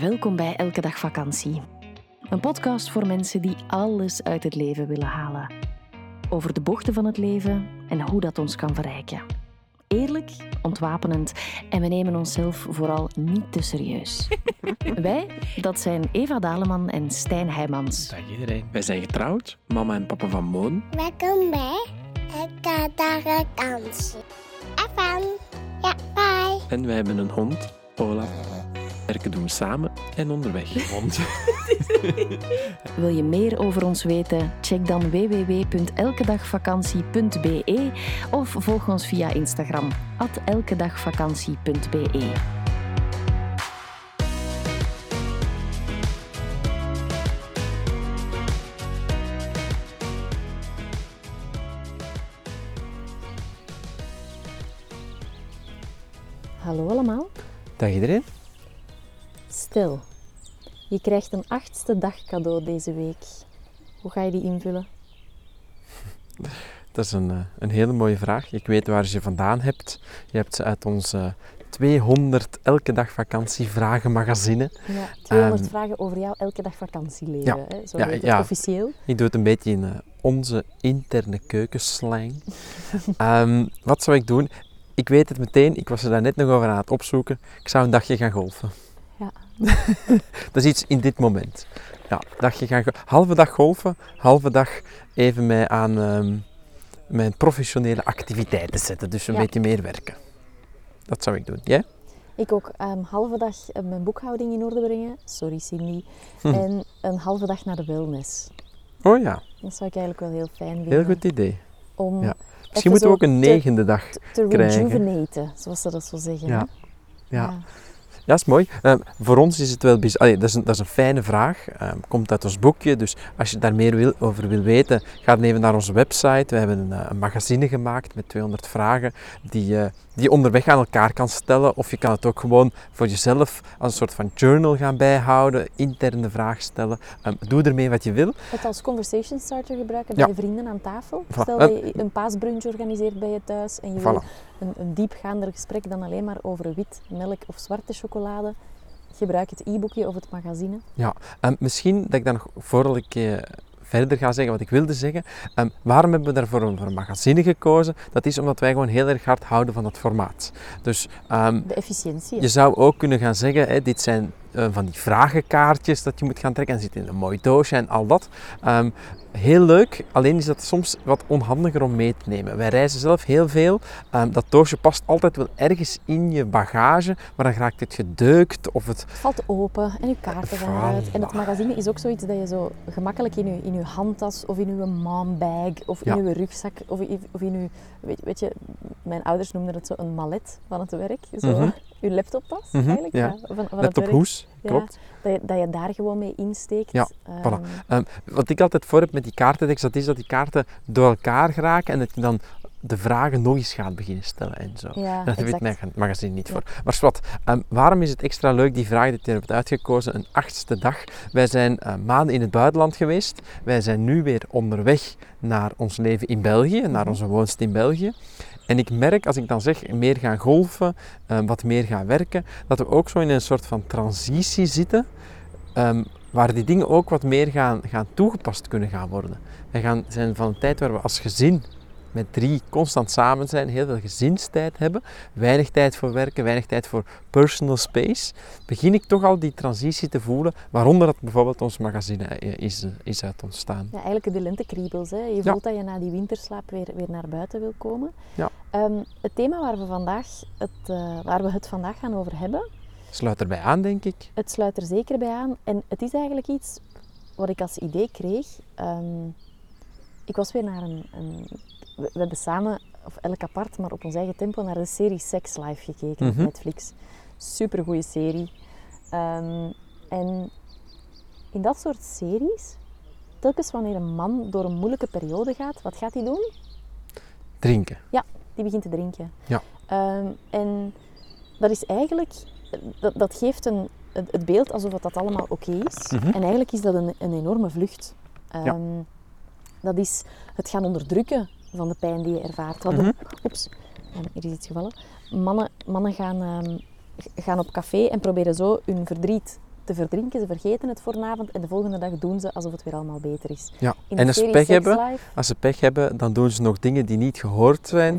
Welkom bij Elke Dag Vakantie. Een podcast voor mensen die alles uit het leven willen halen. Over de bochten van het leven en hoe dat ons kan verrijken. Eerlijk, ontwapenend en we nemen onszelf vooral niet te serieus. Wij, dat zijn Eva Daleman en Stijn Heijmans. Dag iedereen. Wij zijn getrouwd, mama en papa van Moon. Welkom bij Elke Dag Vakantie. FM. Ja, bye. En wij hebben een hond, Ola. Werken doen we samen en onderweg. Wil je meer over ons weten? Check dan www.elkedagvakantie.be of volg ons via Instagram elkedagvakantie.be. Hallo allemaal. Dag iedereen. Stil. Je krijgt een achtste dag cadeau deze week. Hoe ga je die invullen? Dat is een, eh, een hele mooie vraag. Ik weet waar je ze vandaan hebt. Je hebt ze uit onze 200 elke dag vakantie vragenmagazine. Ja, 200 Ehm, vragen over jouw elke dag vakantieleven. ja, Hè? Zo ja, het ja. officieel. Ik doe het een beetje in eh, onze interne keukenslang. Ehm, wat zou ik doen? Ik weet het meteen, ik was er daar net nog over aan het opzoeken. Ik zou een dagje gaan golfen. Ja. Dat is iets in dit moment. Ja, dagje gaan go- halve dag golfen, halve dag even mij aan ehm, mijn professionele activiteiten zetten. Dus een Ja. beetje meer werken. Dat zou ik doen. Jij? Ik ook een halve dag eh, mijn boekhouding in orde brengen. Sorry Cindy. Hm. En een halve dag naar de wellness. Oh ja, Dat zou ik eigenlijk wel heel fijn vinden. heel goed idee. Om Ja. Misschien moeten we ook een te- negende dag. te krijgen. rejuvenaten, zoals ze dat zo zeggen. Ja. Ja. Ja, is mooi. Eh, voor ons is het wel bijz- Allee, dat, is een, dat is een fijne vraag. Eh, komt uit ons boekje. Dus als je daar meer wil, over wil weten, ga dan even naar onze website. We hebben een, eh, een magazine gemaakt met 200 vragen die, je die je onderweg aan elkaar kan stellen. Of je kan het ook gewoon voor jezelf als een soort van journal gaan bijhouden. Interne vraag stellen. Eh, doe ermee wat je wil. Het als conversation starter gebruiken bij je vrienden aan tafel. Voilà. Stel dat je een paasbrunch organiseert bij je thuis en je wil Voilà. een, een diepgaander gesprek dan alleen maar over wit, melk of zwarte chocolade. Gebruik het e-boekje of het magazine. Ehm, misschien dat ik dan nog, voordat ik eh, verder ga zeggen wat ik wilde zeggen, ehm, waarom hebben we daarvoor een, voor een magazine gekozen? Dat is omdat wij gewoon heel erg hard houden van het formaat. Dus ehm, De efficiëntie. je zou ook kunnen gaan zeggen, hè, dit zijn eh, van die vragenkaartjes dat je moet gaan trekken en zit in een mooi doosje en al dat. Ehm, heel leuk, alleen is dat soms wat onhandiger om mee te nemen. Wij reizen zelf heel veel. Ehm, dat doosje past altijd wel ergens in je bagage, maar dan raakt het gedeukt of het Het valt open en je kaarten gaan eruit. En het Voilà. magazine is ook zoiets dat je zo gemakkelijk in je, in je handtas of in je mombag of Ja. in je rugzak of, in- of in je... Weet, weet je, mijn ouders noemden het zo een mallet van het werk. Zo, Mhm. Je laptoptas Mhm, eigenlijk. ja. Ja. Van, van het laptop werk. hoes, Ja, klopt. Dat je, dat je daar gewoon mee insteekt. Ja, Ehm, Ehm, wat ik altijd voor heb met die kaartentekst, dat is dat die kaarten door elkaar geraken en dat je dan de vragen nog eens gaat beginnen stellen en zo. Ja, Dat weet mijn magazine niet Ja. voor. Maar wat, ehm, waarom is het extra leuk, die vraag die je hebt uitgekozen, een achtste dag? Wij zijn eh, maanden in het buitenland geweest. Wij zijn nu weer onderweg naar ons leven in België, naar Mhm. onze woonst in België. En ik merk, als ik dan zeg meer gaan golfen, ehm, wat meer gaan werken, dat we ook zo in een soort van transitie zitten, ehm, waar die dingen ook wat meer gaan, gaan toegepast kunnen gaan worden. Wij gaan, zijn van een tijd waar we als gezin met drie constant samen zijn, heel veel gezinstijd hebben, weinig tijd voor werken, weinig tijd voor personal space, begin ik toch al die transitie te voelen, waaronder dat bijvoorbeeld ons magazine eh, is, is uit ontstaan. Ja, eigenlijk de lentekriebels. Hè. Je Ja. voelt dat je na die winterslaap weer, weer naar buiten wil komen. Ja. Ehm, het thema waar we, vandaag het, eh, waar we het vandaag gaan over hebben, Sluit erbij aan, denk ik. het sluit er zeker bij aan. En het is eigenlijk iets wat ik als idee kreeg. Ehm, ik was weer naar een, een... We we hebben samen, of elk apart, maar op ons eigen tempo, naar de serie Sex Life gekeken Mhm. op Netflix. Super goede serie. Ehm, en in dat soort series, telkens wanneer een man door een moeilijke periode gaat, wat gaat hij doen? Drinken. Die begint te drinken. Ja. Ehm, en dat is eigenlijk, dat, dat geeft een, het beeld alsof dat allemaal oké is. Mhm. En eigenlijk is dat een, een enorme vlucht. Ehm, Ja. Dat is het gaan onderdrukken van de pijn die je ervaart. Wat Mhm. Oeps, ehm, er is iets gevallen. Mannen, mannen gaan, ehm, gaan op café en proberen zo hun verdriet te verdrinken. Ze vergeten het voor een avond en de volgende dag doen ze alsof het weer allemaal beter is. Ja. En als ze pech hebben, als ze pech hebben, dan doen ze nog dingen die niet gehoord zijn.